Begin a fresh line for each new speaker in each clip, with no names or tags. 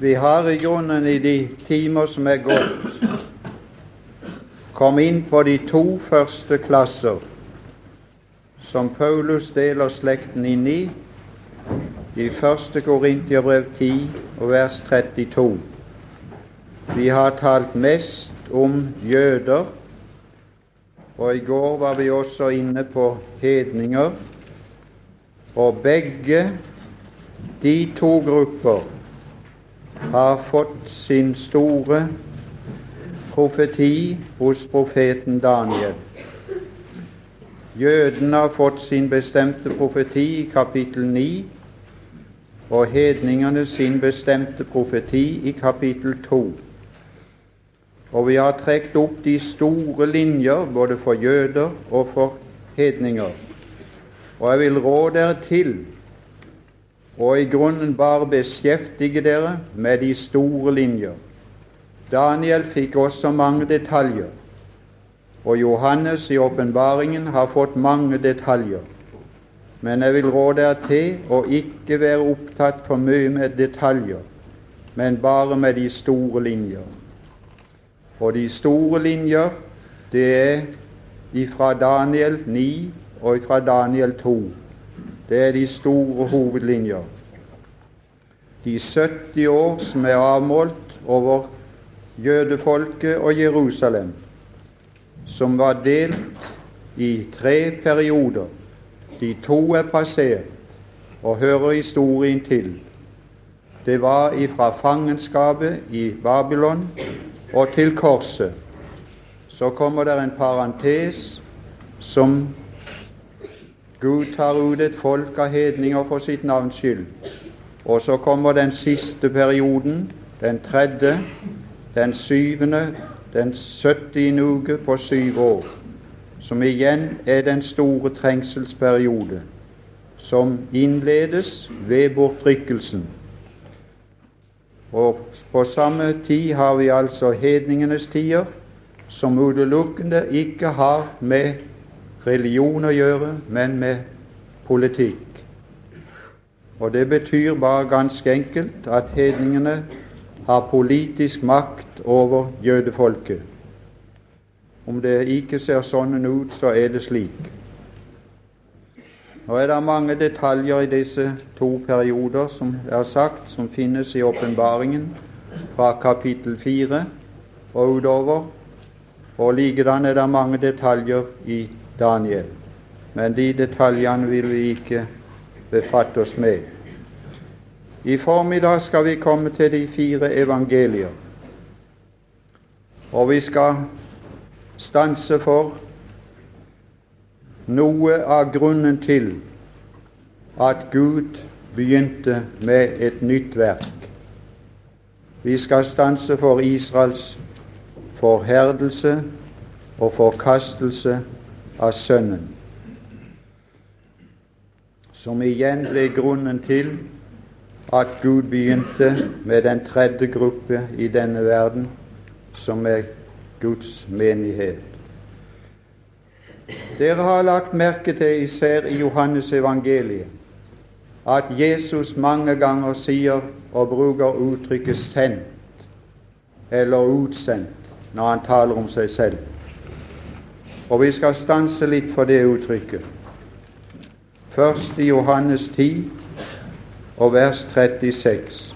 Vi har i grunnen i de timer som er gått, kommet inn på de to første klasser som Paulus deler slekten inn i, i 1. Korintiabrev 10 og vers 32. Vi har talt mest om jøder, og i går var vi også inne på hedninger. Og begge de to grupper har fått sin store profeti hos profeten Daniel. Jødene har fått sin bestemte profeti i kapittel 9, og hedningene sin bestemte profeti i kapittel 2. Og vi har trukket opp de store linjer både for jøder og for hedninger. Og jeg vil råde dere til og i grunnen bare beskjeftige dere med de store linjer. Daniel fikk også mange detaljer, og Johannes i åpenbaringen har fått mange detaljer. Men jeg vil råde dere til å ikke være opptatt for mye med detaljer, men bare med de store linjer. Og de store linjer, det er ifra Daniel 9 og ifra Daniel 2. Det er de store hovedlinjer. De 70 år som er avmålt over jødefolket og Jerusalem, som var delt i tre perioder. De to er passert og hører historien til. Det var ifra fangenskapet i Babylon og til korset. Så kommer det en parentes som Gud tar ut et folk av hedninger for sitt navns skyld. Og så kommer den siste perioden, den tredje, den syvende, den 70. uke på syv år, som igjen er den store trengselsperiode, som innledes ved bortrykkelsen. Og på samme tid har vi altså hedningenes tider, som utelukkende ikke har med religion å gjøre, men med politikk. Og det betyr bare ganske enkelt at hedningene har politisk makt over jødefolket. Om det ikke ser sånn ut, så er det slik. Nå er det mange detaljer i disse to perioder som er sagt, som finnes i åpenbaringen fra kapittel fire og utover. Og likedan er det mange detaljer i Daniel. Men de detaljene vil vi ikke befatte oss med. I formiddag skal vi komme til de fire evangelier. Og vi skal stanse for noe av grunnen til at Gud begynte med et nytt verk. Vi skal stanse for Israels forherdelse og forkastelse av Sønnen, som igjen ble grunnen til at Gud begynte med den tredje gruppe i denne verden, som er Guds menighet. Dere har lagt merke til, især i Johannes evangeliet, at Jesus mange ganger sier og bruker uttrykket 'sendt' eller 'utsendt' når han taler om seg selv. Og vi skal stanse litt for det uttrykket. Først i Johannes 10 og vers 36.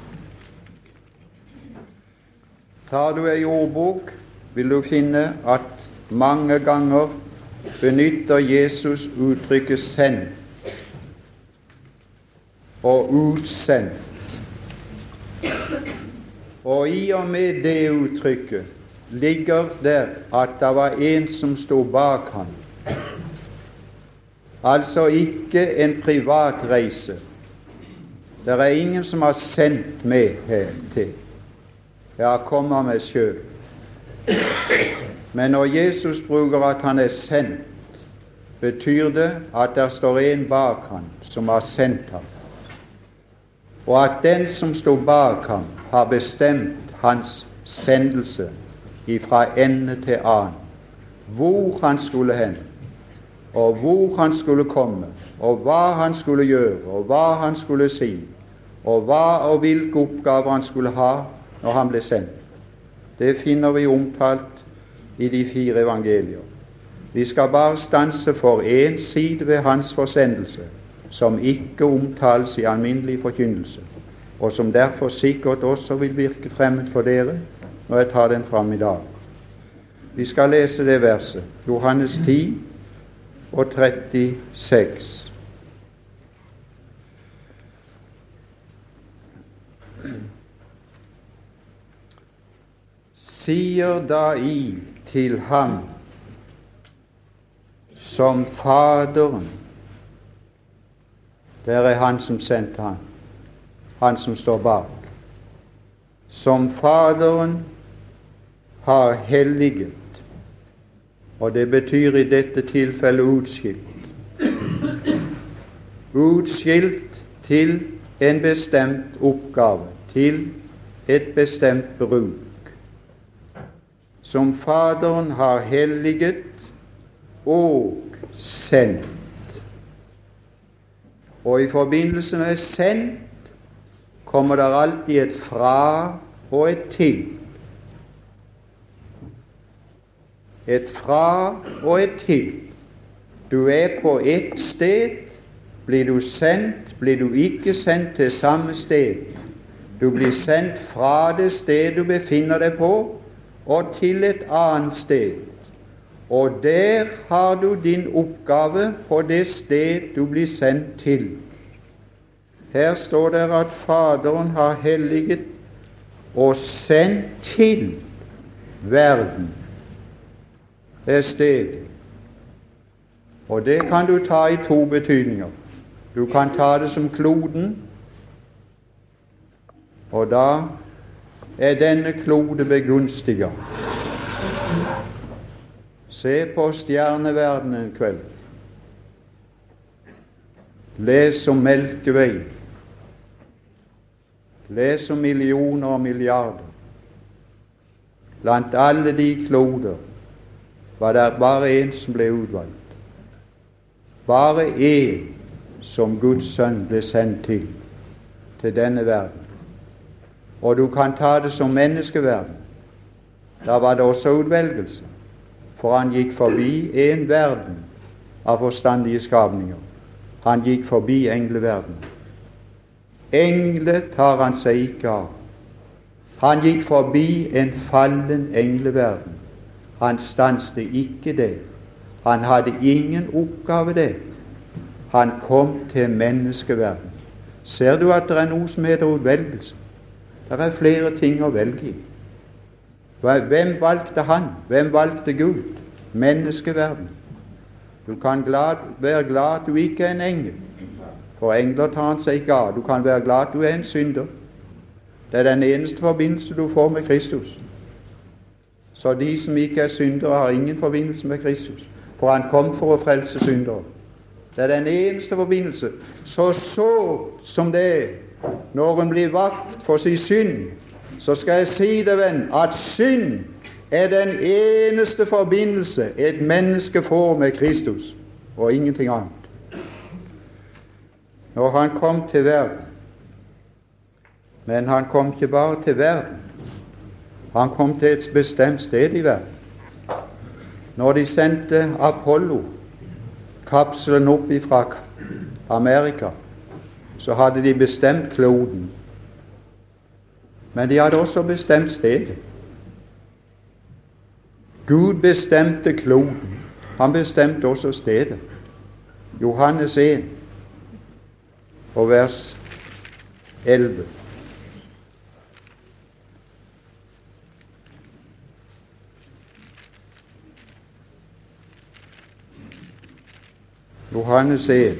Tar du ei ordbok, vil du finne at mange ganger benytter Jesus uttrykket 'sendt' og 'utsendt'. Og i og med det uttrykket ligger der at det var en som sto bak ham. Altså ikke en privat reise. Det er ingen som har sendt meg her til. Jeg har kommet meg sjøl. Men når Jesus bruker at han er sendt, betyr det at det står en bak ham som har sendt ham, og at den som sto bak ham, har bestemt hans sendelse ifra ende til annen. Hvor han skulle hen, og hvor han skulle komme, og hva han skulle gjøre, og hva han skulle si, og hva og hvilke oppgaver han skulle ha når han ble sendt. Det finner vi omtalt i de fire evangelier. Vi skal bare stanse for én side ved hans forsendelse, som ikke omtales i alminnelig forkynnelse, og som derfor sikkert også vil virke fremmed for dere når jeg tar den fram i dag. Vi skal lese det verset, Johannes 10 og 36. sier da i til ham som Faderen Der er han som sendte han, han som står bak. Som Faderen har helliget, og det betyr i dette tilfellet utskilt. Utskilt til en bestemt oppgave, til et bestemt bruk som Faderen har helliget og sendt. Og i forbindelse med sendt kommer det alltid et fra og et til. Et fra og et til. Du er på ett sted. Blir du sendt, blir du ikke sendt til samme sted. Du blir sendt fra det sted du befinner deg på, og til et annet sted. Og der har du din oppgave på det sted du blir sendt til. Her står det at Faderen har helliget og sendt til verden. Er stedet. Og det kan du ta i to betydninger. Du kan ta det som kloden, og da er denne klode begunstiga. Se på stjerneverdenen en kveld. Les om Melkevei. Les om millioner og milliarder. Blant alle de kloder var det bare én som ble utvalgt. Bare én som Guds sønn ble sendt til, til denne verden og du kan ta det som menneskeverden. Da var det også utvelgelse, for han gikk forbi en verden av forstandige skapninger. Han gikk forbi engleverden. Engler tar han seg ikke av. Han gikk forbi en fallen engleverden. Han stanset ikke det. Han hadde ingen oppgave det. Han kom til menneskeverden. Ser du at det er noe som heter utvelgelse? Det er flere ting å velge i. Hvem valgte han? Hvem valgte Gud? Menneskeverden. Du kan glad, være glad at du ikke er en engel, for engler tar han seg ikke av. Du kan være glad at du er en synder. Det er den eneste forbindelse du får med Kristus. Så de som ikke er syndere, har ingen forbindelse med Kristus, for han kom for å frelse syndere. Det er den eneste forbindelse. Så så som det er når en blir vakt for sin synd, så skal jeg si deg, venn, at synd er den eneste forbindelse et menneske får med Kristus, og ingenting annet. Når han kom til verden Men han kom ikke bare til verden. Han kom til et bestemt sted i verden. Når de sendte Apollo-kapselen opp fra Amerika, så hadde de bestemt kloden. Men de hadde også bestemt stedet. Gud bestemte kloden. Han bestemte også stedet. Johannes 1 og vers 11. Johannes 1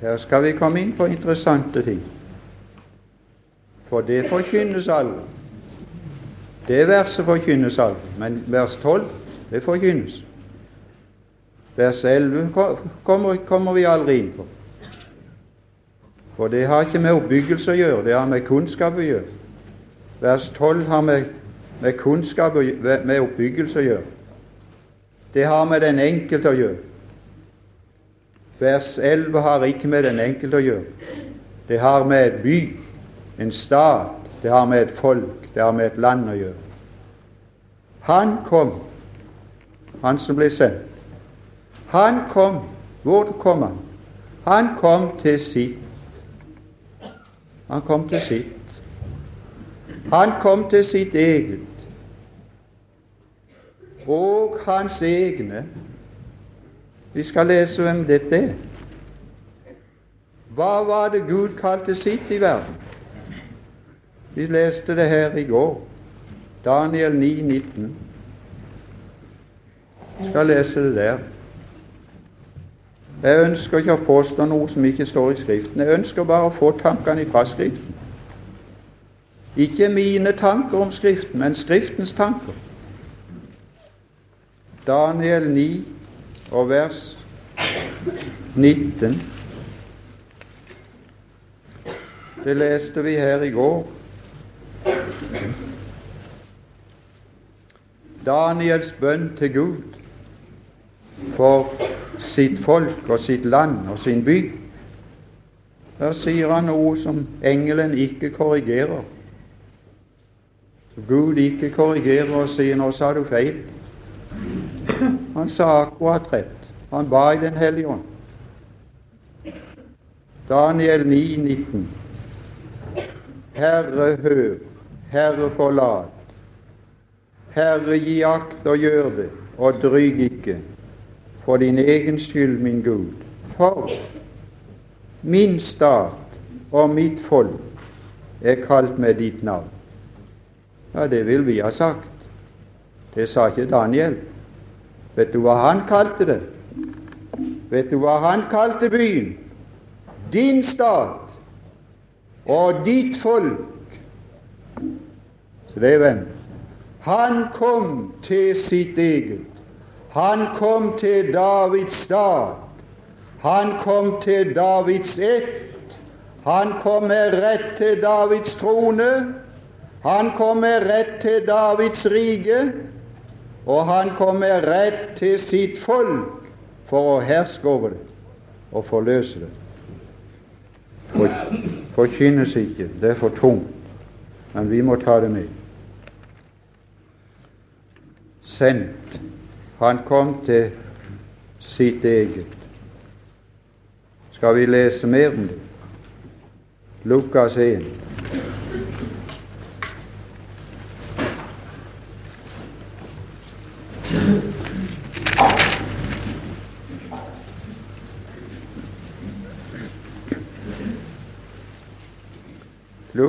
Her skal vi komme inn på interessante ting. For det forkynnes alle. Det verset forkynnes alle, men vers 12 det forkynnes. Vers 11 kommer, kommer vi aldri inn på. For det har ikke med oppbyggelse å gjøre, det har med kunnskap å gjøre. Vers 12 har med, med kunnskap og med oppbyggelse å gjøre. Det har med den enkelte å gjøre. Vers 11 har ikke med den enkelte å gjøre. Det har med et by, en stat, det har med et folk, det har med et land å gjøre. Han kom, han som ble sendt. Han kom. Hvor kom han? Han kom til sitt. Han kom til sitt. Han kom til sitt eget. Og hans egne Vi skal lese hvem dette er. Hva var det Gud kalte sitt i verden? Vi leste det her i går. Daniel 9, 19. Vi skal lese det der. Jeg ønsker ikke å påstå noe som ikke står i Skriften. Jeg ønsker bare å få tankene fra Skriften. Ikke mine tanker om Skriften, men Skriftens tanker. Daniel 9 og vers 19. Det leste vi her i går. Daniels bønn til Gud for sitt folk og sitt land og sin by. Der sier han noe som engelen ikke korrigerer. Gud ikke korrigerer og sier 'nå sa du feil'. Han sa akkurat rett. Han ba i Den hellige ånd. Daniel 9, 19. Herre, hør. Herre, forlat. Herre, gi akt og gjør det, og dryg ikke for din egen skyld, min Gud. For min stat og mitt folk er kalt med ditt navn. Ja, det vil vi ha sagt. Det sa ikke Daniel. Vet du hva han kalte det? Vet du hva han kalte byen? Din stat og ditt folk. Så. Han kom til sitt eget. Han kom til Davids stat. Han kom til Davids ett. Han kom med rett til Davids trone. Han kommer rett til Davids rike. Og han kommer rett til sitt folk for å herske over det og forløse det. For, forkynnes ikke, det er for tungt, men vi må ta det med. Sendt han kom til sitt eget. Skal vi lese mer om det? Lukas 1.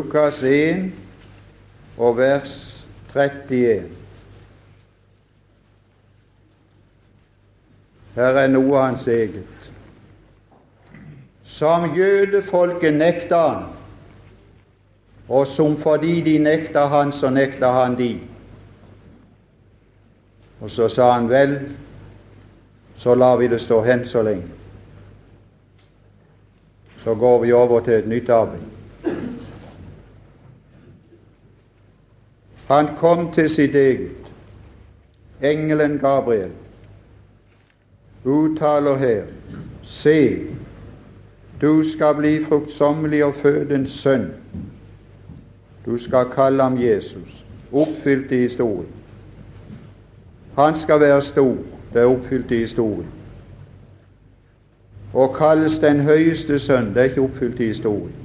Lukas 1 og vers 31. Her er noe hans eget. Som jødefolket nekta han, og som fordi de nekta han, så nekta han de. Og så sa han vel, så lar vi det stå hen så lenge. Så går vi over til et nytt arbeid. Han kom til sitt eget, engelen Gabriel uttaler her Se, du skal bli fruktsommelig og føde en sønn. Du skal kalle ham Jesus. Oppfylt i historien. Han skal være stor. Det er oppfylt i historien. Og kalles den høyeste sønn. Det er ikke oppfylt i historien.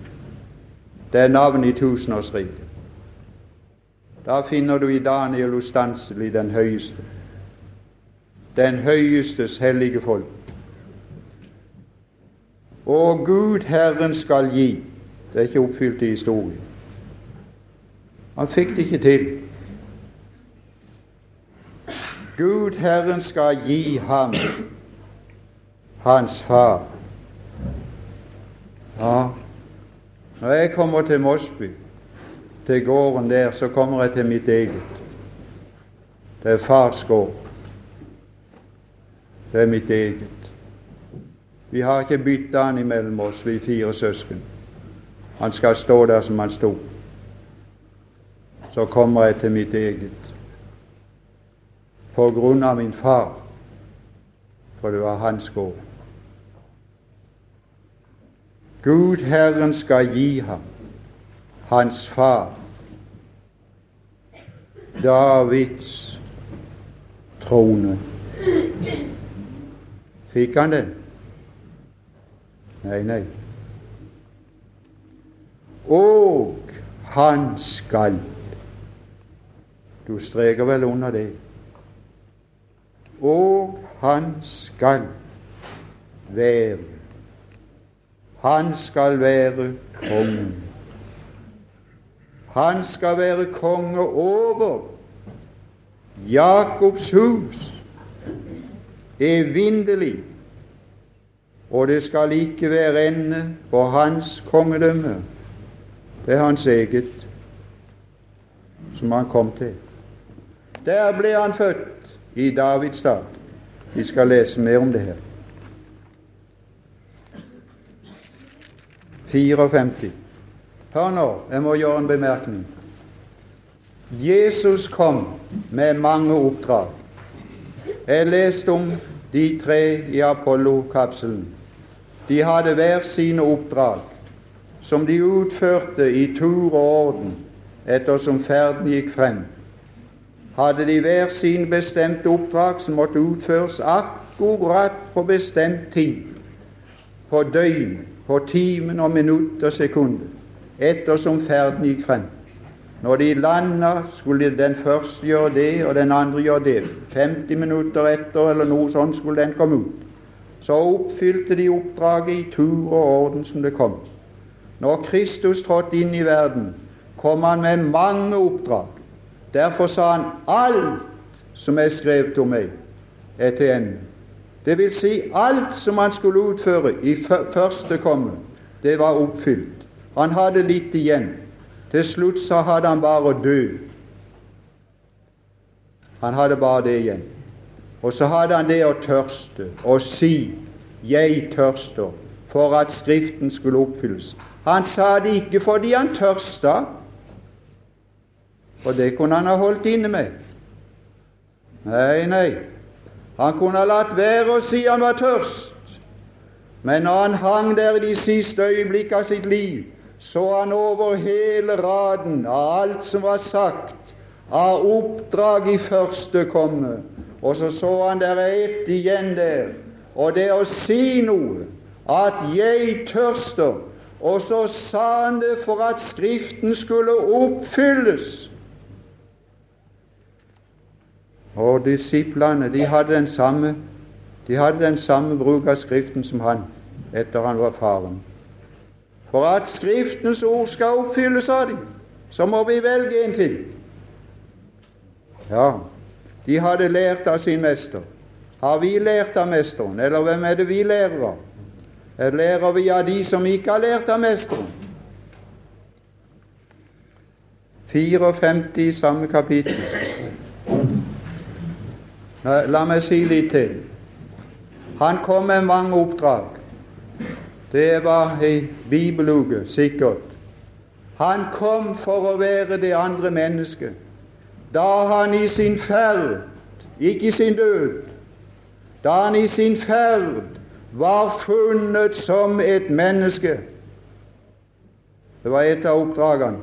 Det er navnet i tusenårsriket. Da finner du i Daniel ustanselig den høyeste den høyestes hellige folk. Og Gud Herren skal gi. Det er ikke oppfylt i historien. Han fikk det ikke til. Gud Herren skal gi ham hans far. Ja, når jeg kommer til Mosby, til gården der, så kommer jeg til mitt eget. Det er fars gård. Det er mitt eget. Vi har ikke bytta han imellom oss, vi fire søsken. Han skal stå der som han sto. Så kommer jeg til mitt eget. På grunn av min far for det var hans gård. Gud Herren skal gi ham, hans far, Davids trone. Fikk han den? Nei, nei. Og han skal Du streker vel under det. Og han skal være Han skal være kongen. Han skal være konge over Jakobs hus evinnelig, og det skal ikke være ende på hans kongedømme. Det er hans eget, som han kom til. Der ble han født, i Davids stad. Vi skal lese mer om det her. 54. Hør nå, jeg må gjøre en bemerkning. Jesus kom med mange oppdrag. Jeg leste om de tre i Apollo-kapselen. De hadde hver sine oppdrag, som de utførte i tur og orden ettersom ferden gikk frem. Hadde de hver sin bestemte oppdrag som måtte utføres akkurat på bestemt tid, på døgn, på timen og minutt og sekund, ettersom ferden gikk frem. Når de landa, skulle den første gjøre det, og den andre gjøre det. 50 minutter etter eller noe sånt skulle den komme ut. Så oppfylte de oppdraget i tur og orden som det kom. Når Kristus trådte inn i verden, kom han med mange oppdrag. Derfor sa han alt som er skrevet om meg, er til ende. Det vil si alt som han skulle utføre i første komme, det var oppfylt. Han hadde litt igjen. Til slutt så hadde han bare å dø. Han hadde bare det igjen. Og så hadde han det å tørste og si 'Jeg tørster', for at Skriften skulle oppfylles. Han sa det ikke fordi han tørsta, for det kunne han ha holdt inne med. Nei, nei, han kunne ha latt være å si han var tørst. Men når han hang der i de siste øyeblikk av sitt liv, så han over hele raden av alt som var sagt av oppdrag i første komme. Og så så han der er ett igjen der, og det å si noe, at 'jeg tørster', og så sa han det for at Skriften skulle oppfylles. Og disiplene de hadde den samme de hadde den samme bruk av Skriften som han etter han var faren. For at Skriftens ord skal oppfylles av dem, så må vi velge en til. Ja, de hadde lært av sin mester. Har vi lært av Mesteren, eller hvem er det vi lærer av? Lærer vi av de som ikke har lært av Mesteren? 54 i samme kapittel. La meg si litt til. Han kom med mange oppdrag. Det var ei bibeluke, sikkert. Han kom for å være det andre mennesket. Da han i sin ferd, ikke i sin død, da han i sin ferd var funnet som et menneske Det var et av oppdragene.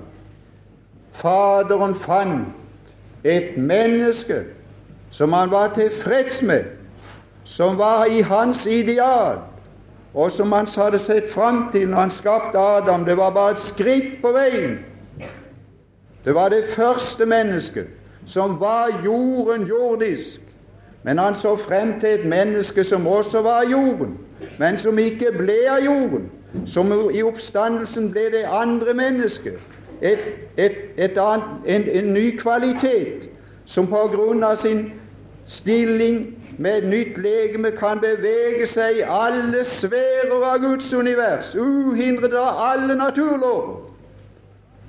Faderen fant et menneske som han var tilfreds med, som var i hans ideal og som han hadde sett fram til når han skapte Adam. Det var bare et skritt på veien. Det var det første mennesket som var jorden jordisk. Men han så frem til et menneske som også var jorden, men som ikke ble av jorden. Som i oppstandelsen ble det andre mennesket. Et, et, et annet, en, en ny kvalitet som på grunn av sin stilling med nytt legeme kan bevege seg i alle sfærer av Guds univers, uhindret av alle naturlover.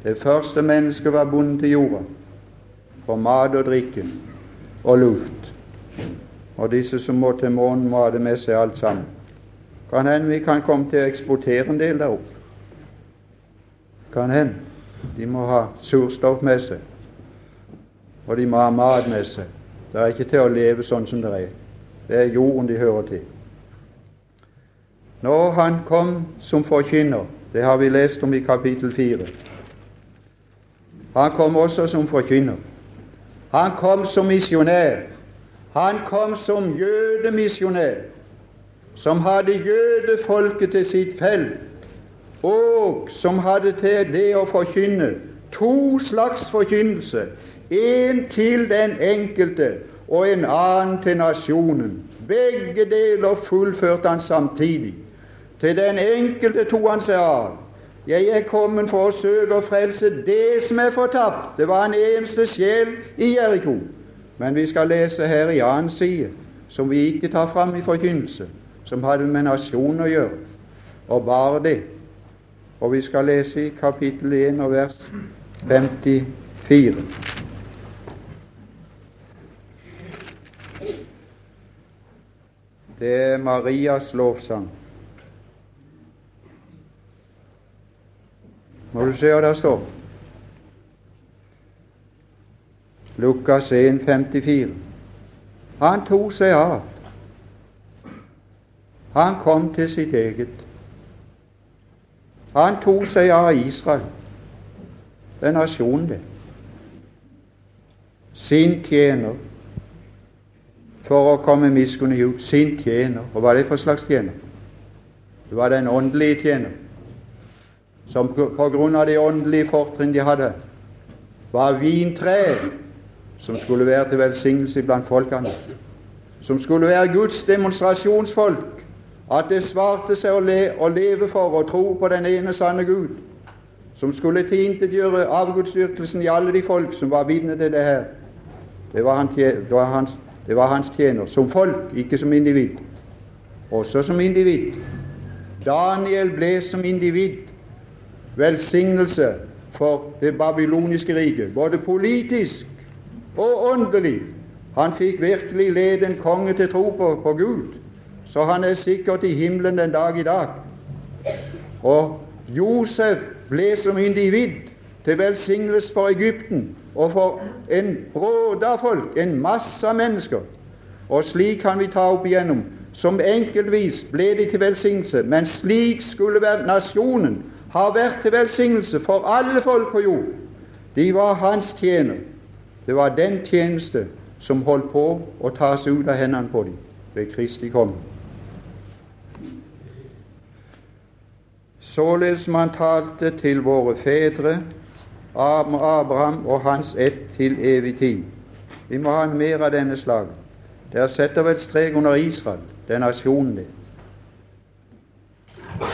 Det første mennesket var bundet til jorda for mat og drikke og luft. Og disse som må til månen, må ha det med seg alt sammen. Kan hende vi kan komme til å eksportere en del der oppe. Kan hende. De må ha surstoff med seg, og de må ha mat med seg. Det er ikke til å leve sånn som det er. Det er jorden de hører til. Når han kom som forkynner, det har vi lest om i kapittel 4 Han kom også som forkynner. Han kom som misjonær. Han kom som jødemisjonær, som hadde jødefolket til sitt felt, og som hadde til det å forkynne to slags forkynnelse. En til den enkelte og en annen til nasjonen. Begge deler fullførte han samtidig. Til den enkelte tok han seg av. Jeg er kommet for å søke å frelse det som er fortapt. Det var en eneste sjel i Jeriko. Men vi skal lese her i annen side, som vi ikke tar fram i forkynnelse, som hadde med nasjonen å gjøre, og bare det. Og vi skal lese i kapittel 1 og vers 54. Det er Marias lovsang. Må du se hva der står. Lukas 1, 54. Han tok seg av. Han kom til sitt eget. Han tok seg av Israel, den nasjonen det. Sin tjener for å komme miskunnig ut. Sin tjener. Og hva er det for slags tjener? Det var den åndelige tjener som på grunn av de åndelige fortrinn de hadde, var vintreet som skulle være til velsignelse blant folkene, som skulle være Guds demonstrasjonsfolk, at det svarte seg å, le, å leve for og tro på den ene sanne Gud, som skulle tilintetgjøre avgudsdyrkelsen i alle de folk som var vitne til det her. Det var, han, det, var hans, det var hans tjener, som folk, ikke som individ. Også som individ. Daniel ble som individ velsignelse for det babyloniske riket, både politisk og åndelig. Han fikk virkelig lede en konge til tro på, på Gud, så han er sikkert i himmelen den dag i dag. Og Josef ble som individ til velsignelse for Egypten og for en bråde av folk, en masse av mennesker. Og slik kan vi ta opp igjennom. Som enkeltvis ble de til velsignelse, men slik skulle være nasjonen har vært til velsignelse for alle folk på jord. De var hans tjener. Det var den tjeneste som holdt på å tas ut av hendene på dem ved Kristi komme. Således man talte til våre fedre, Abraham og hans ett til evig tid. Vi må ha mer av denne slaget. Der setter vi et strek under Israel, den nasjonen din.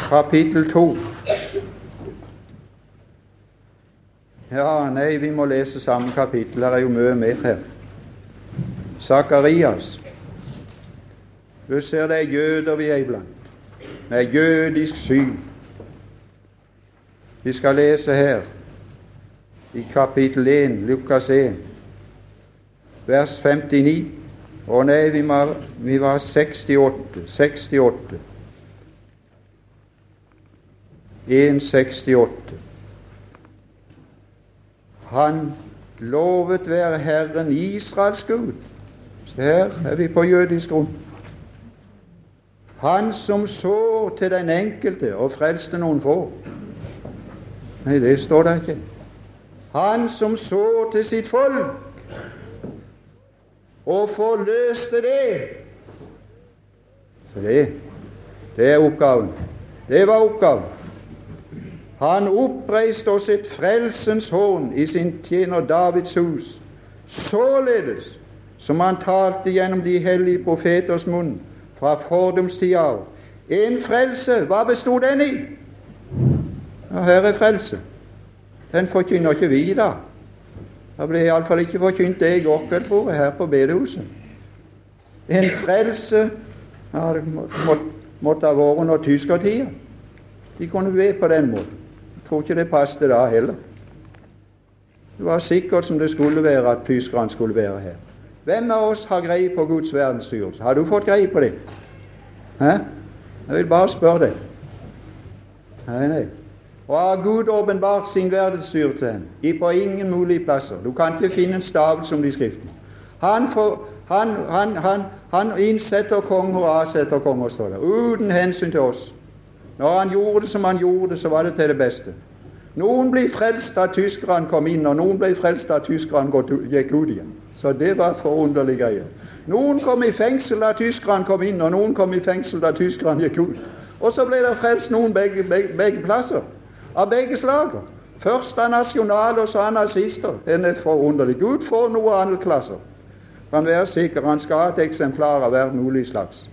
Kapittel 2. Ja, nei, vi må lese samme kapittel. Det er jo mye mer her. Sakarias. Du ser det er jøder vi er iblant, med jødisk syn. Vi skal lese her i kapittel 1, Lukas 1, vers 59. Å nei, vi var, vi var 68. 68. 168. Han lovet være Herren Israels Gud. Se her er vi på jødisk grunn. Han som sår til den enkelte og frelste noen få. Nei, det står der ikke. Han som så til sitt folk og forløste det. Så det, det er oppgaven. Det var oppgaven. Han oppreiste oss et frelsens horn i sin tjener Davids hus, således som han talte gjennom de hellige profeters munn fra fordomstida av. En frelse, hva bestod den i? Ja, her er frelse. Den forkynner ikke vi da. Det ble iallfall ikke forkynt det i går kveld, tror jeg, her på bedehuset. En frelse ja, det måtte, måtte ha vært under tyskertida. De kunne be på den måten Jeg tror ikke det passet da heller. Det var sikkert som det skulle være at tyskerne skulle være her. Hvem av oss har greie på Guds verdensstyrelse? Har du fått greie på det? Hæ? Jeg vil bare spørre deg. Nei, nei. Og har Gud åpenbart sin verdensstyrelse i på ingen mulige plasser. Du kan ikke finne en stavelse om det i. Han, Han, han, han, han innsetter konger og avsetter konger, står det, uten hensyn til oss. Når han gjorde det som han gjorde det, så var det til det beste. Noen ble frelst da tyskerne kom inn, og noen ble frelst da tyskerne gikk ut igjen. Så det var forunderlig greier. Noen kom i fengsel da tyskerne kom inn, og noen kom i fengsel da tyskerne gikk ut. Og så ble det frelst noen begge, begge, begge plasser. Av begge slager. Først av nasjonale, og så av nazister. Den er forunderlig. Gud får noe andre klasser. Kan være sikker, han skal ha et eksemplar av hver mulig slags.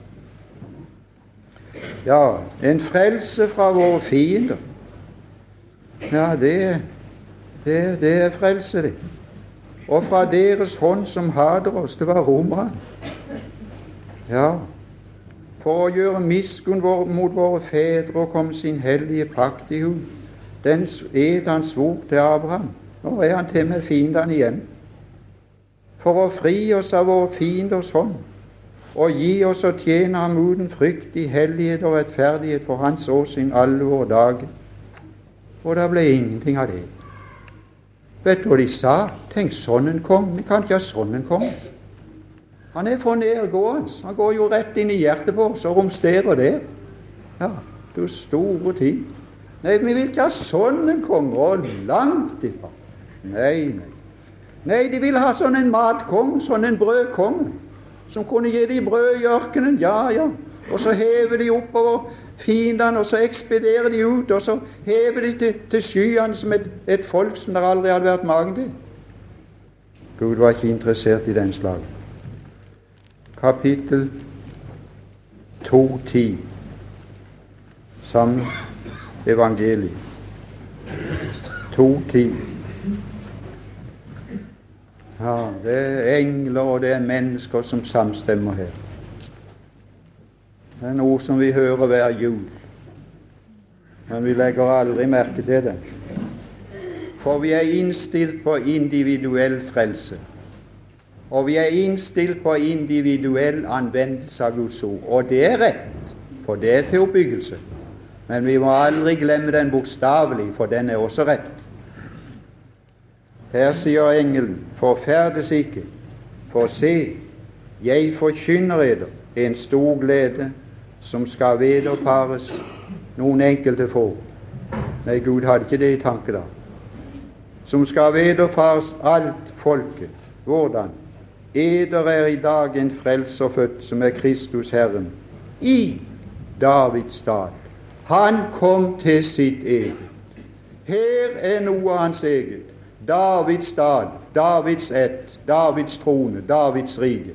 Ja, en frelse fra våre fiender. Ja, det, det, det er frelse, det. Og fra deres hånd som hater oss. Det var romerne. Ja, for å gjøre miskunn mot våre fedre og komme sin hellige pakt i hu. Den ed han svor til Abraham. Nå er han til med fiendene igjen. For å fri oss av våre fienders hånd og gi oss å tjene ham uten frykt i hellighet og rettferdighet for Hans åsyn alle våre dager. Og det ble ingenting av det. Vet du hva de sa? Tenk, sånn en konge. Vi kan ikke ha sånn en konge. Han er for nedgående. Han går jo rett inn i hjertet på oss og romsterer der. Ja, du store tid. Nei, vi vil ikke ha sånn en konge, og langt ifra. Nei, nei. Nei, de vil ha sånn en matkong, sånn en brødkong, som kunne gi dem brød i ørkenen. Ja, ja. Og så hever de oppover fiendene, og så ekspederer de ut, og så hever de til, til skyene som et, et, folk som det aldri hadde vært magen til. Gud var ikke interessert i den slag. Kapittel 2.10 samme evangeliet. 2.10 ja, det er engler og det er mennesker som samstemmer her. Det er noe som vi hører hver jul, men vi legger aldri merke til det. For vi er innstilt på individuell frelse. Og vi er innstilt på individuell anvendelse av Guds ord. Og det er rett, for det er til oppbyggelse. Men vi må aldri glemme den bokstavelig, for den er også rett. Her sier engelen, forferdes ikke, for se, jeg forkynner eder en stor glede som skal vederfares noen enkelte få. Nei, Gud hadde ikke det i tanke da. Som skal vederfares alt folket. Hvordan? Eder er i dag en frelser født, som er Kristus Herren, i Davids stad. Han kom til sitt eget. Her er noe av hans eget. Davids stad, Davids ett, Davids trone, Davids rike.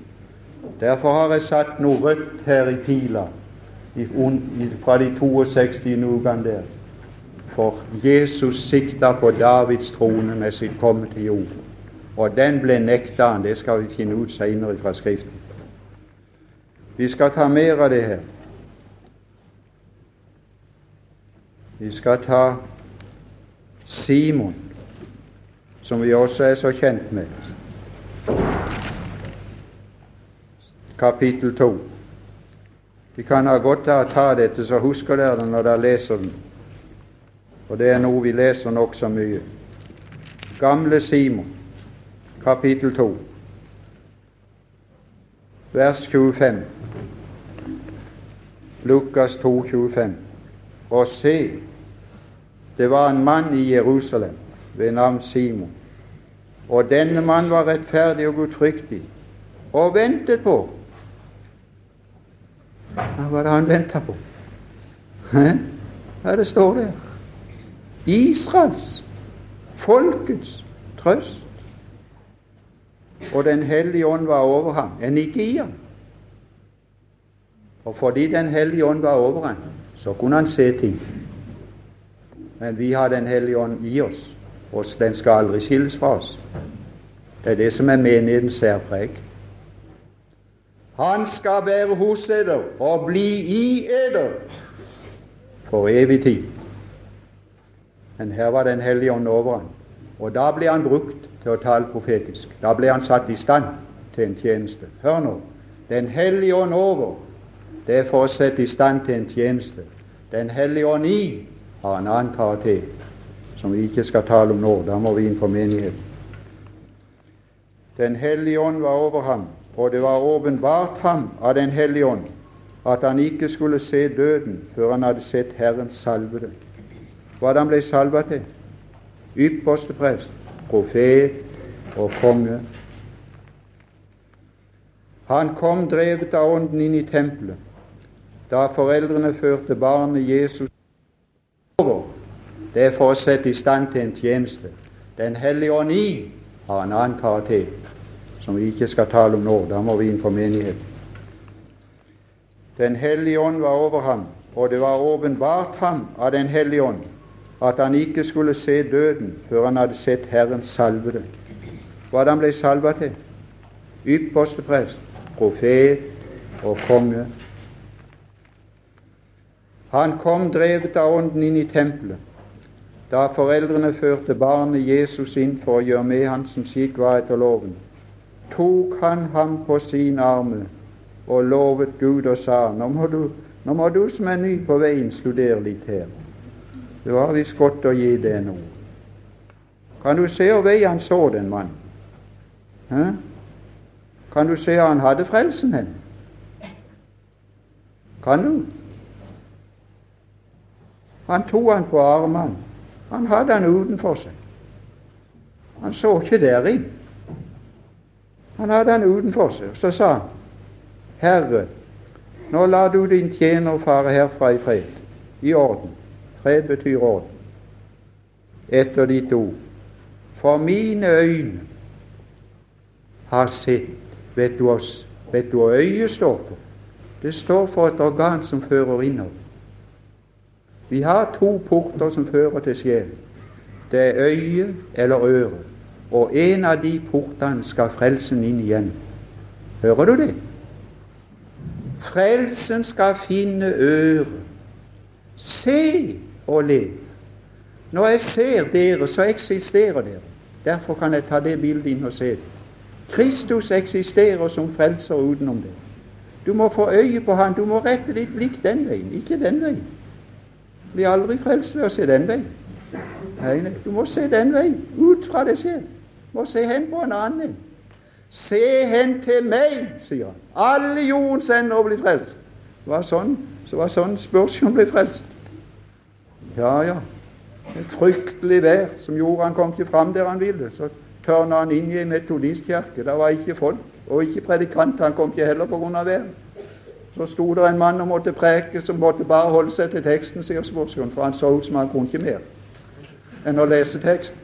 Derfor har jeg satt noe rødt her i pila fra de 62 nugene der. For Jesus sikta på Davids trone med sitt komme til jord. Og den ble nekta han. Det skal vi finne ut seinere fra Skriften. Vi skal ta mer av det her. Vi skal ta Simon som vi også er så kjent med. Kapittel 2. Vi kan ha godt av å ta dette, så husker dere det når dere leser den. Og det er noe vi leser nokså mye. Gamle Simon, kapittel 2, vers 25. Lukas 2, 25. Og se, det var en mann i Jerusalem ved navn Simon og denne mann var rettferdig og gudfryktig og ventet på Hva var det han venta på? Hva det står der? Israels, folkets trøst. Og Den hellige ånd var over ham. En ikke i ham. Og fordi Den hellige ånd var over ham, så kunne han se ting. Men vi har Den hellige ånd i oss og den skal aldri skilles fra oss. Det er det som er menighetens særpreg. Han skal være hos eder og bli i eder for evig tid. Men her var Den hellige ånd over ham, og da ble han brukt til å tale profetisk. Da ble han satt i stand til en tjeneste. Hør nå. Den hellige ånd over, det er for å sette i stand til en tjeneste. Den hellige ånd i har en annen karakter som vi ikke skal tale om nå. Da må vi inn på menigheten. Den hellige ånd var over ham, og det var åpenbart ham av Den hellige ånd at han ikke skulle se døden før han hadde sett Herrens salvede. Hva han ble salva til? Ypperste prest, profet og konge. Han kom drevet av Ånden inn i tempelet da foreldrene førte barnet Jesus over. Det er for å sette i stand til en tjeneste. Den hellige ånd i har en annen karakter, som vi ikke skal tale om nå. Da må vi inn på menigheten. Den hellige ånd var over ham, og det var åpenbart ham av Den hellige ånd at han ikke skulle se døden før han hadde sett Herren salvede. Hva han ble salva til? Ypperste prest, profet og konge. Han kom drevet av Ånden inn i tempelet. Da foreldrene førte barnet Jesus inn for å gjøre med han som skikk var etter loven, tok han ham på sin arme og lovet Gud og sa nå må du, nå må du som er ny på veien, studere litt her. Det var visst godt å gi det nå. Kan du se hvor vei han så den mannen? Kan du se hvor han hadde frelsen hen? Kan du? Han tok han på armene. Han hadde han utenfor seg. Han så ikke der inn. Han hadde han utenfor seg. Så sa han, Herre, nå lar du din tjener fare herfra i fred, i orden. Fred betyr orden. Etter ditt ord. For mine øyne har sett Vet du, vet du hva øyet står på? Det står for et organ som fører innover. Vi har to porter som fører til sjelen. Det er øye eller øre. Og en av de portene skal frelsen inn igjen. Hører du det? Frelsen skal finne øre. Se og lev. Når jeg ser dere, så eksisterer dere. Derfor kan jeg ta det bildet inn og se det. Kristus eksisterer som frelser utenom det. Du må få øye på Han. Du må rette ditt blikk den veien, ikke den veien. Blir aldri frelst ved å se den veien. Nei, nei, du må se den veien, ut fra deg selv. Du må se hen på en annen. Se hen til meg, sier han. Alle jordens ender blir frelst. Det var sånn, så var sånn Spørsmål ble frelst. Ja, ja. Et fryktelig vær som gjorde han kom ikke fram der han ville. Så tørna han inn i en metodistkirke. Det var ikke folk, og ikke predikant. Han kom ikke heller av været. Så sto det en mann og måtte preke, som måtte bare holde seg til teksten, sier Sporsgrunn, for han så ut som han kunne ikke mer enn å lese teksten.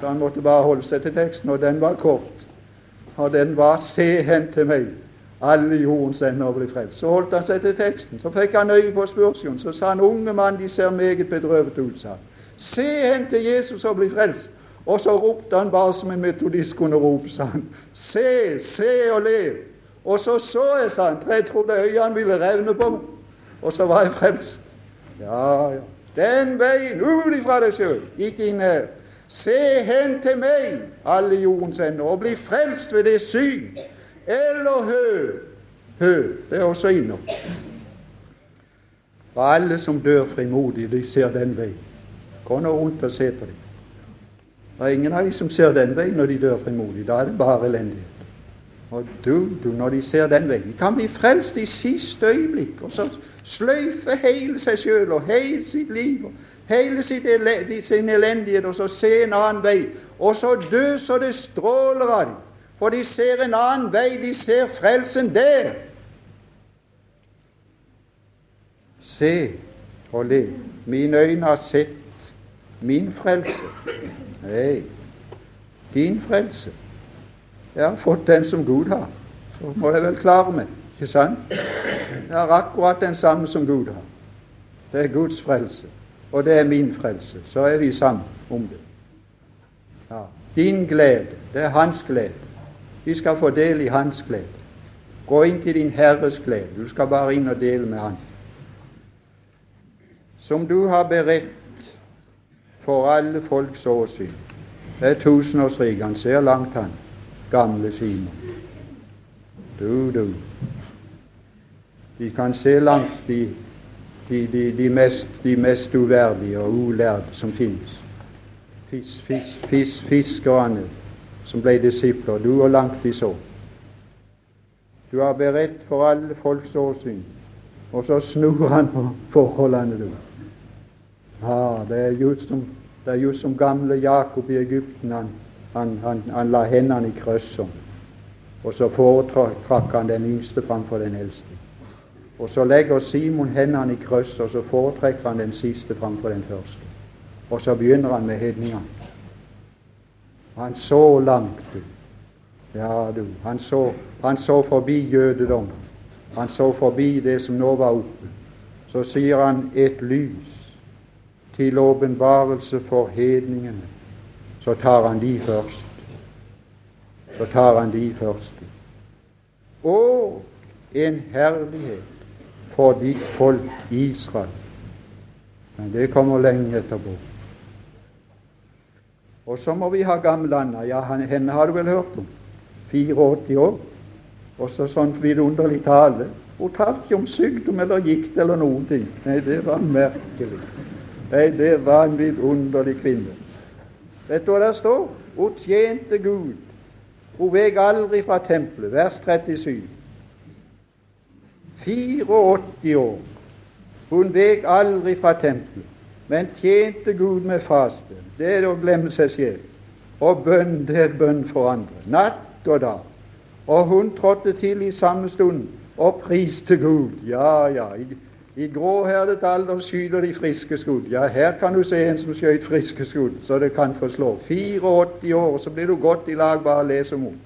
Så han måtte bare holde seg til teksten, og den var kort og den var 'Se hen til meg, alle jordens ender blir frelst'. Så holdt han seg til teksten. Så fikk han øye på spørsmålet. Så sa han 'Unge mann, de ser meget bedrøvet ut', sa han. 'Se hen til Jesus og bli frelst'. Og så ropte han bare som en metodist kunne rope, sa han. 'Se, se og lev'. Og så så jeg, sa han, for jeg trodde øynene ville revne på meg. Og så var jeg frelst. Ja, ja. Den veien, ut ifra deg sjøl, ikke inn her. Se hen til meg, alle jordens ender, og bli frelst ved det syn. Eller hø. Hø, det er også innom. Og alle som dør frimodig, de ser den veien. Gå nå rundt og se på dem. Det er ingen av de som ser den veien når de dør frimodig. Da er det bare elendighet. Og du, du, når de ser den veien De kan bli frelst i siste øyeblikk, og så sløyfe hele seg sjøl og hele sitt liv. og hele sin elendighet, og så se en annen vei. Og så dø så det stråler av dem. For de ser en annen vei, de ser frelsen der. Se og le. Mine øyne har sett min frelse. Nei, din frelse. Jeg har fått den som Gud har. Så må jeg vel klare meg, ikke sant? Jeg har akkurat den samme som Gud har. Det er Guds frelse og det er min frelse. Så er vi sammen om det. Ja. Din glede, det er hans glede. Vi skal få del i hans glede. Gå inn til din Herres glede. Du skal bare inn og dele med Han. Som du har beredt for alle folks åsyn. Det er tusenårsriket. Han ser langt, han. Gamle Simon. Du, du. De kan se langt, de de, de, de, mest, mest uverdige og ulærde som finnes. Fis, fis, fis, fiskerne som ble disipler. Du og langt de så. Du har beredt for alle folks åsyn. Og så snur han på forholdene, du. Ah, det er just som, det er just som gamle Jakob i Egypten. Han, han, han, han la hendene i krøsset, Og så foretrakk han den yngste framfor den eldste. Og så legger Simon hendene i krøsset, og så foretrekker han den siste framfor den første. Og så begynner han med hedningene. Han så langt, du. Ja, du. Han så, han så forbi jødedom. Han så forbi det som nå var oppe. Så sier han et lys til åpenbarelse for hedningene. Så tar han de først. Så tar han de først. Og en herlighet for ditt folk Israel. Men det kommer lenge etterpå. Og så må vi ha gamlanda. Ja, henne har du vel hørt om. 84 år. Og så sånn vidunderlig tale. Hun talte ikke om sykdom eller gikt eller noen ting. Nei, det var merkelig. Nei, det var en vidunderlig kvinne. Vet du hva det står? Hun tjente Gud. Hun vek aldri fra tempelet. Vers 37. 84 år. Hun vek aldri fra tempelet, men tjente Gud med faste. Det er å glemme seg selv. Og bønn, det er bønn for andre. Natt og dag. Og hun trådte til i samme stund og priste Gud. Ja, ja. I, gråherdet alder skyter de friske skudd. Ja, her kan du se en som skjøt friske skudd, så det kan forslå. 84 år, så blir du godt i lag bare les om henne.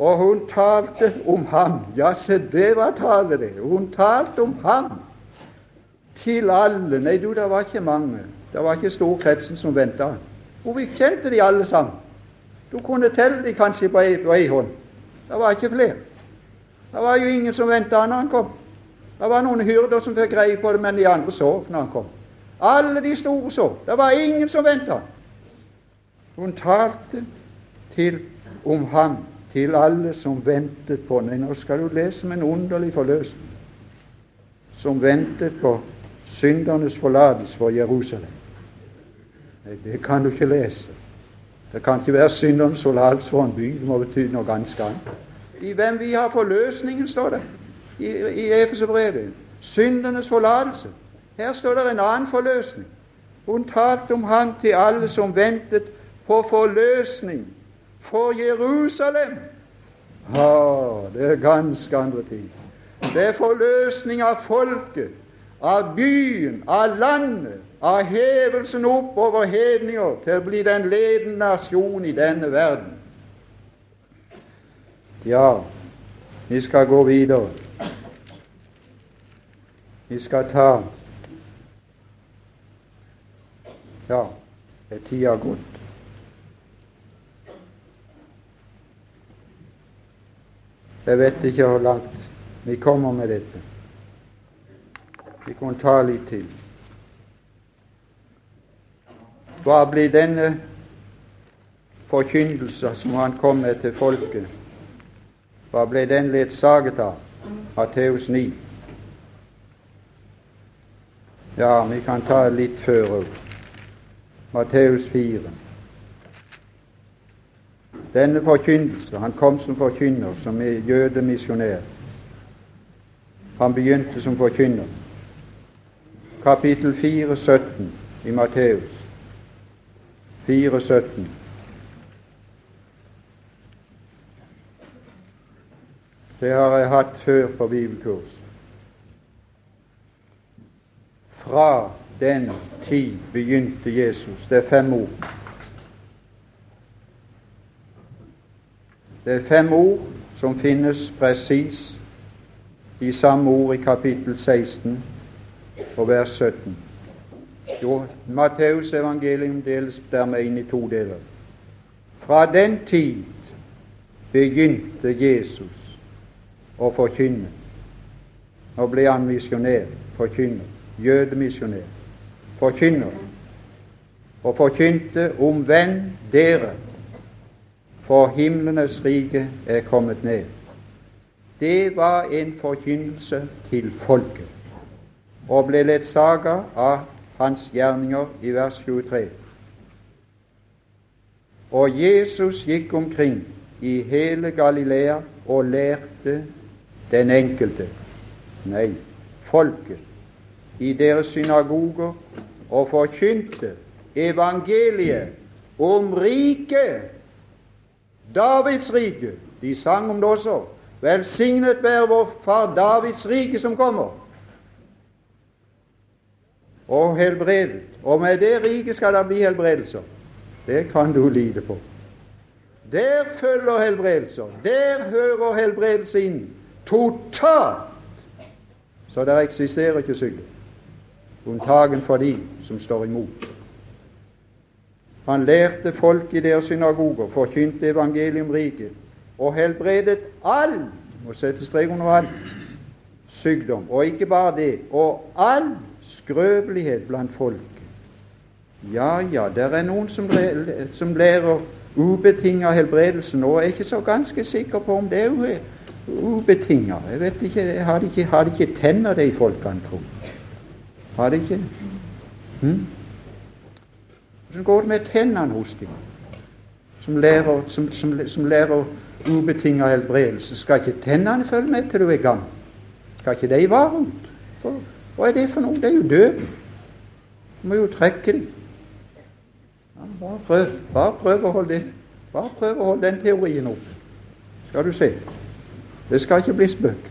Og hun talte om ham. Ja, se, det var tale, det. Hun talte om ham til alle. Nei, du, det var ikke mange. Det var ikke storkretsen som venta. Hun kjente de alle sammen. Du kunne telle de kanskje på ei hånd. Det var ikke flere. Det var jo ingen som venta når han kom. Det var noen hyrder som fikk greie på det, men de andre sov når han kom. Alle de store sov. Det var ingen som venta. Hun talte til om ham til alle som ventet på Nei, nå skal du lese om en underlig forløsning. Som ventet på syndernes forlatelse for Jerusalem. Nei, det kan du ikke lese. Det kan ikke være syndernes forlatelse for en by. Det må bety noe ganske annet. I hvem vi har forløsningen, står det i, i Efeserbrevet. Syndernes forlatelse. Her står det en annen forløsning. Hun talte om han til alle som ventet på forløsning for Jerusalem. Ja, det er ganske andre ting. Det er forløsning av folket, av byen, av landet, av hevelsen opp over hedninger til å bli den ledende nasjon i denne verden. Ja, vi skal gå videre. Vi skal ta Ja, er tida gått? Jeg vet ikke hvor langt vi kommer med dette. Vi kan ta litt til. Hva blir denne forkynnelse som han kom med til folket? Hva ble den ledsaget av? Matteus 9. Ja, vi kan ta litt før òg. Matteus 4. Denne forkynnelse Han kom som forkynner, som jødemisjonær. Han begynte som forkynner. Kapittel 4, 17 i Matteus. 4, 17. Det har jeg hatt før på bibelkurs. Fra den tid begynte Jesus. Det er fem ord. Det er fem ord som finnes presis i samme ord i kapittel 16 og vers 17. Jo, Matteus evangelium deles dermed inn i to deler. Fra den tid begynte Jesus å forkynne. Nå ble han misjonær, forkynner, jødemisjonær, forkynner, og forkynte omvend dere for himlenes rike er kommet ned. Det var en forkynnelse til folket, og ble ledsaga av hans gjerninger i vers 23. Og Jesus gikk omkring i hele Galilea og lærte den enkelte, nei, folket, i deres synagoger og forkynte evangeliet om riket, Davids rike. De sang om det også. Velsignet være vår far Davids rike som kommer. Og helbredet. Og med det riket skal det bli helbredelser. Det kan du lide på. Der følger helbredelser. Der hører helbredelse inn. Totalt. Så der eksisterer ikke sykdom. Unntagen for de som står imot. Han lærte folk i deres synagoger, forkynte evangelium riket og helbredet all må sette strek under all sykdom. Og ikke bare det, og all skrøpelighet blant folk. Ja, ja, det er noen som, som lærer ubetinga helbredelse nå. Jeg er ikke så ganske sikker på om det er ubetinga. Jeg vet ikke, Har de ikke, har de ikke tenner, de folkene, tro? Har det ikke? Hm? Hvordan går det med tennene hos dem? Som lærer, som, som, som lærer ubetinga helbredelse. Skal ikke tennene følge med til du er gammel? Skal ikke de være rundt? For, Hva er det for noe? Det er jo død. Du må jo trekke dem. Ja, bare prøv. Bare prøv å holde det. Bare prøv å holde den teorien opp. Skal du se. Det skal ikke bli spøk.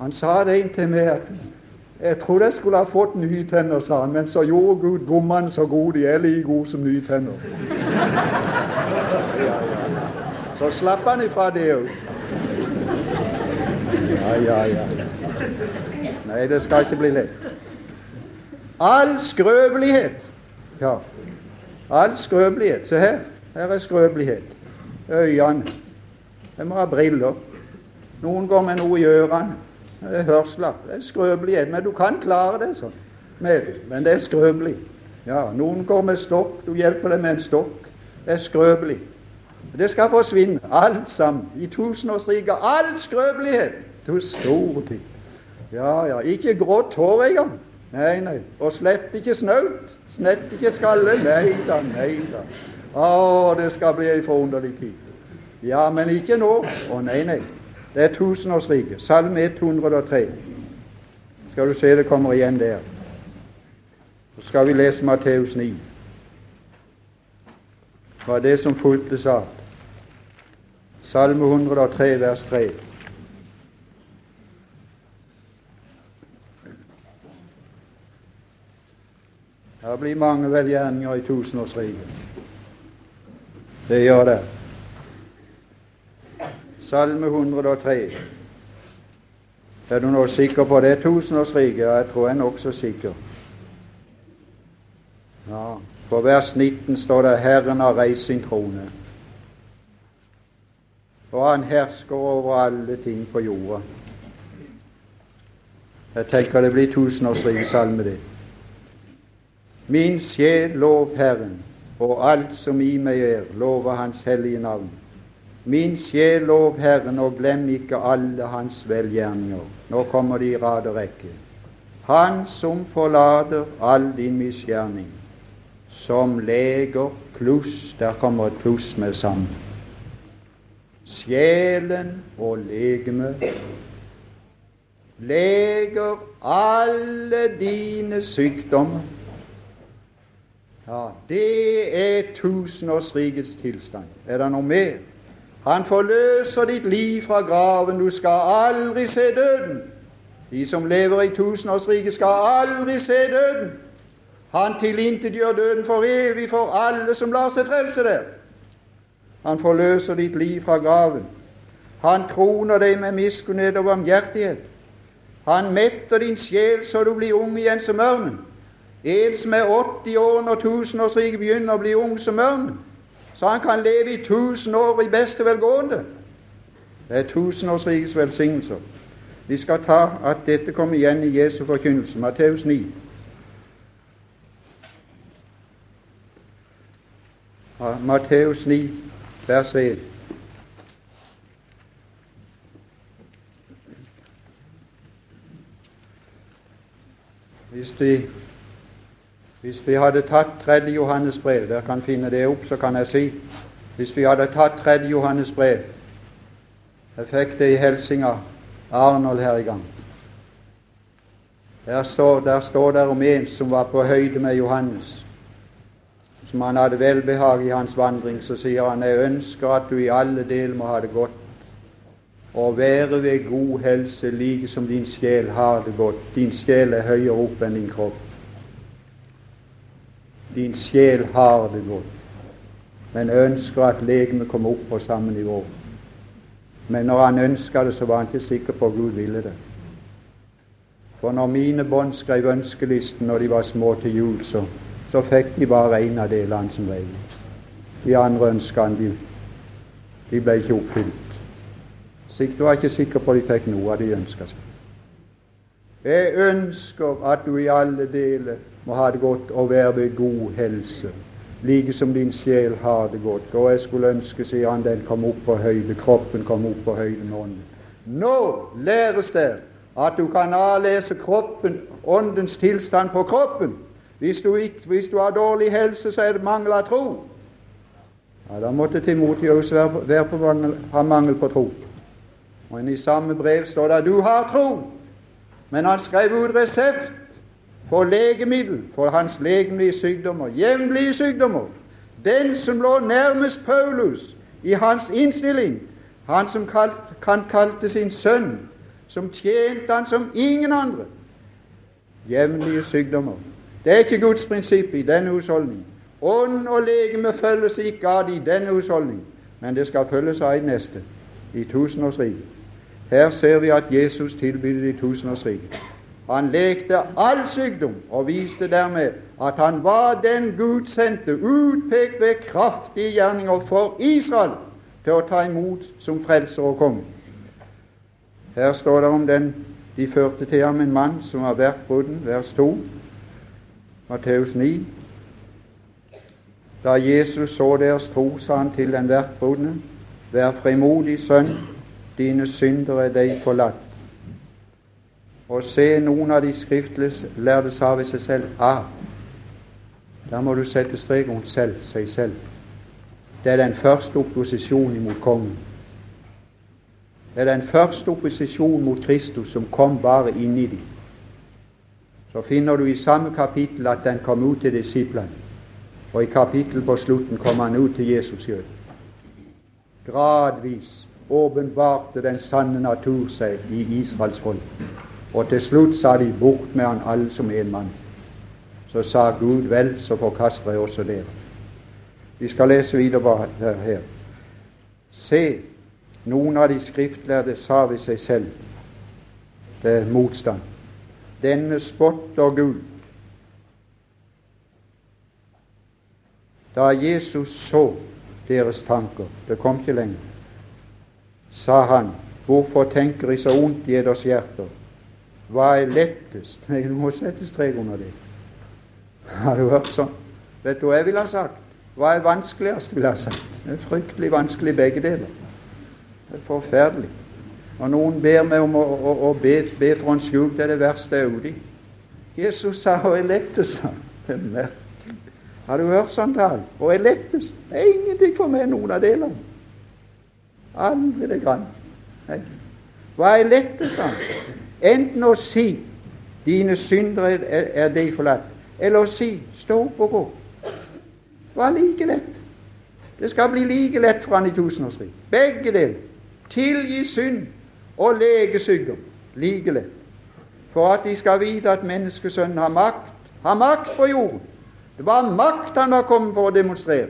Han sa det inntil meg at jeg trodde jeg skulle ha fått nye tenner, sa han, men så gjorde Gud bommene så gode. De er like gode som nye tenner. Ja, ja. Så slapp han ifra det òg. Ja, ja, ja. Nei, det skal ikke bli lett. All skrøpelighet Ja, all skrøpelighet. Se her. Her er skrøpelighet. Øynene. Jeg må ha briller. Noen går med noe i ørene. Det er hørsler. Det er skrøpelig, Men du kan klare det sånn. Men det er skrøpelig. Ja, noen går med stokk. Du hjelper dem med en stokk. Det er skrøpelig. Det skal forsvinne, alt sammen. I tusenårsriket. All skrøpelighet. Du store ting. Ja, ja. Ikke grått hår engang. Nei, nei. Og slett ikke snaut. Slett ikke skalle. Nei da, nei da. Å, det skal bli ei forunderlig tid. Ja, men ikke nå. Å, nei, nei. Det er tusenårsriket. Salme 103. Skal du se det kommer igjen der. Så skal vi lese Matteus 9. Det var det som fulgte sa. Salme 103, vers 3. Det blir mange velgjerninger i tusenårsriket. Det gjør det. Salme 103. Er du nå sikker på det tusenårsriket? Ja, jeg tror jeg er nokså sikker. Ja, På vers 19 står det 'Herren har reist sin trone', og han hersker over alle ting på jorda. Jeg tenker det blir tusenårsriket salme, det. Min sjel lov Herren, og alt som i meg er, lover Hans hellige navn. Min sjel lov Herren, og glem ikke alle Hans velgjerninger. Nå kommer de i rad og rekke. Han som forlater all din misgjerning, som leger pluss Der kommer et pluss med sammen. Sjelen og legeme leger alle dine sykdommer. Ja, det er tusenårsrikets tilstand. Er det noe mer? Han forløser ditt liv fra graven. Du skal aldri se døden. De som lever i tusenårsriket, skal aldri se døden. Han tilintetgjør døden for evig for alle som lar seg frelse der. Han forløser ditt liv fra graven. Han kroner deg med miskunnhet og barmhjertighet. Han metter din sjel så du blir ung igjen som ørnen. En som er 80 år når tusenårsriket begynner å bli ung som ørnen så han kan leve i tusen år i beste velgående. Det er tusenårsrikets velsignelser. Vi skal ta at dette kommer igjen i Jesu forkynnelse, Matteus 9. Matteus 9, vers 1. Hvis de hvis vi hadde tatt tredje Johannes brev Dere kan finne det opp, så kan jeg si Hvis vi hadde tatt tredje Johannes brev Jeg fikk det i Helsinga, Arnold her i gang. Der står, der står det om en som var på høyde med Johannes, som han hadde velbehag i hans vandring. Så sier han jeg ønsker at du i alle deler må ha det godt, og være ved god helse like som din sjel har det godt. Din sjel er høyere opp enn din kropp. Din sjel har det godt, men ønsker at legemet kommer opp på samme nivå. Men når han ønska det, så var han ikke sikker på at Gud ville det. For når mine bånd skrev ønskelisten når de var små til jul, så, så fikk de bare en av delene som regel. De andre ønskene de, de ble ikke oppfylt. Du var ikke sikker på at de fikk noe av det de ønska seg. Jeg ønsker at du i alle deler må ha det godt og være ved god helse, like som din sjel har det godt. Og jeg skulle ønske, sier han, den kom opp på høyde, kroppen kom opp på høyde med ånden. Nå læres det at du kan avlese kroppen, åndens tilstand på kroppen. Hvis du, ikke, hvis du har dårlig helse, så er det mangel av tro. Ja, Da måtte Timotius være, være på mangel, ha mangel på tro. Og I samme brev står det at du har tro, men han skrev ut resept på legemiddel for hans legemlige sykdommer, jevnlige sykdommer. Den som lå nærmest Paulus i hans innstilling, han som kalt, kan kalte sin sønn, som tjente han som ingen andre. Jevnlige sykdommer. Det er ikke Guds prinsipp i denne husholdning. Ånd og legeme følges ikke av det i denne husholdning, men det skal følges av i neste, i tusenårsriket. Her ser vi at Jesus tilbyr det i tusenårsriket. Han lekte all sykdom og viste dermed at han var den Gud sendte, utpekt ved kraftige gjerninger for Israel til å ta imot som frelser og konge. Her står det om den de førte til ham en mann som var vertbruden, vers 2, Matteus 9. Da Jesus så deres tro, sa han til den vertbrudne, vær frimodig, sønn, dine synder er deg forlatt. Og se noen av de skriftlærde sa ved seg selv ah, Da må du sette strek rundt selv, seg selv. Det er den første opposisjonen mot kongen. Det er den første opposisjonen mot Kristus som kom bare inni dem. Så finner du i samme kapittel at den kom ut til disiplene. Og i kapittelet på slutten kom han ut til Jesus sjøl. Gradvis åpenbarte den sanne natur seg i Israels folk. Og til slutt sa de bort med han alle som en mann. Så sa Gud vel, så forkaster jeg også dere. Vi skal lese videre her. Se, noen av de skriftlærde sa ved seg selv det er motstand. Denne spotter Gud. Da Jesus så deres tanker, det kom ikke lenger, sa han, hvorfor tenker De så ondt i eders hjerter? Hva er lettest? Nei, du må sette strek under det. Har du hørt sånn? Vet du hva jeg ville ha sagt? Hva er vanskeligst, ville jeg ha sagt? Det er fryktelig vanskelig begge deler. Det er forferdelig. Og noen ber meg om å, å, å be, be, for en skjul, det er det verste jeg er ute i. Jesus sa 'Hva er lettest', Det er merkelig. Har du hørt sånn tale? Hva er lettest? Det er ingenting for meg, noen av delene. Aldri det grann. Hva er lettest, sa han? Enten å si 'Dine synder er, er deg forlatt', eller å si 'Stå opp og gå'. Det var like lett. Det skal bli like lett for han i tusenårsriket. Begge deler tilgi synd og lege sykdom. Like lett. For at de skal vite at menneskesønnen har makt, har makt på jorden. Det var makt han var kommet for å demonstrere.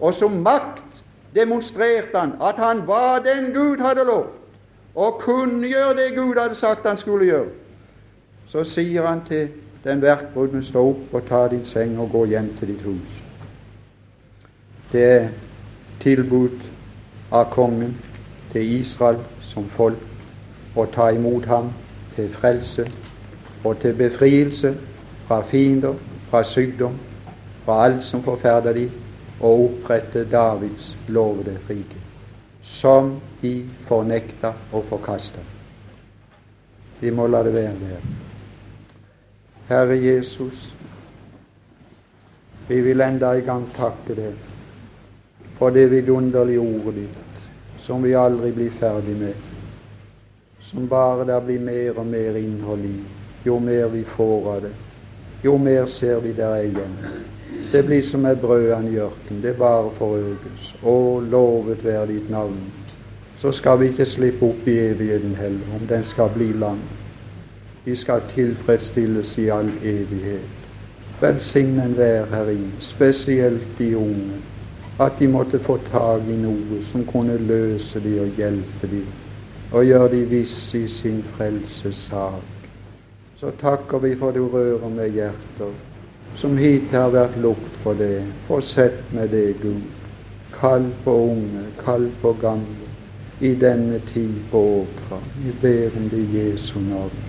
Og som makt demonstrerte han at han var den Gud hadde lovt, og kunne gjøre det Gud hadde sagt han skulle gjøre. Så sier han til den verkbrudne, stå opp og ta din seng og gå hjem til ditt hus. Det er tilbud av kongen til Israel som folk og ta imot ham til frelse og til befrielse fra fiender, fra sykdom, fra alt som forferder dem, og opprette Davids lovede rike, som de fornekta og forkasta. Vi må la det være der. Herre Jesus, vi vil enda en gang takke deg for det vidunderlige ordet ditt som vi aldri blir ferdig med, som bare der blir mer og mer innhold i. Jo mer vi får av det, jo mer ser vi der er igjen. Det blir som med brødene i ørkenen. Det bare forøkes. Å, lovet være ditt navn. Så skal vi ikke slippe opp i evigheten heller, om den skal bli lang. Vi skal tilfredsstilles i all evighet. Velsign enhver Herre, spesielt de unge, at de måtte få tak i noe som kunne løse de og hjelpe de, og gjøre de visse i sin frelsessak. Så takker vi for du rører med hjerter som hittil har vært lukt for det. Fortsett med det, Gud. Kall på unge, kall på gamle, i denne tid på åkra. Vi ber om det i Jesu navn.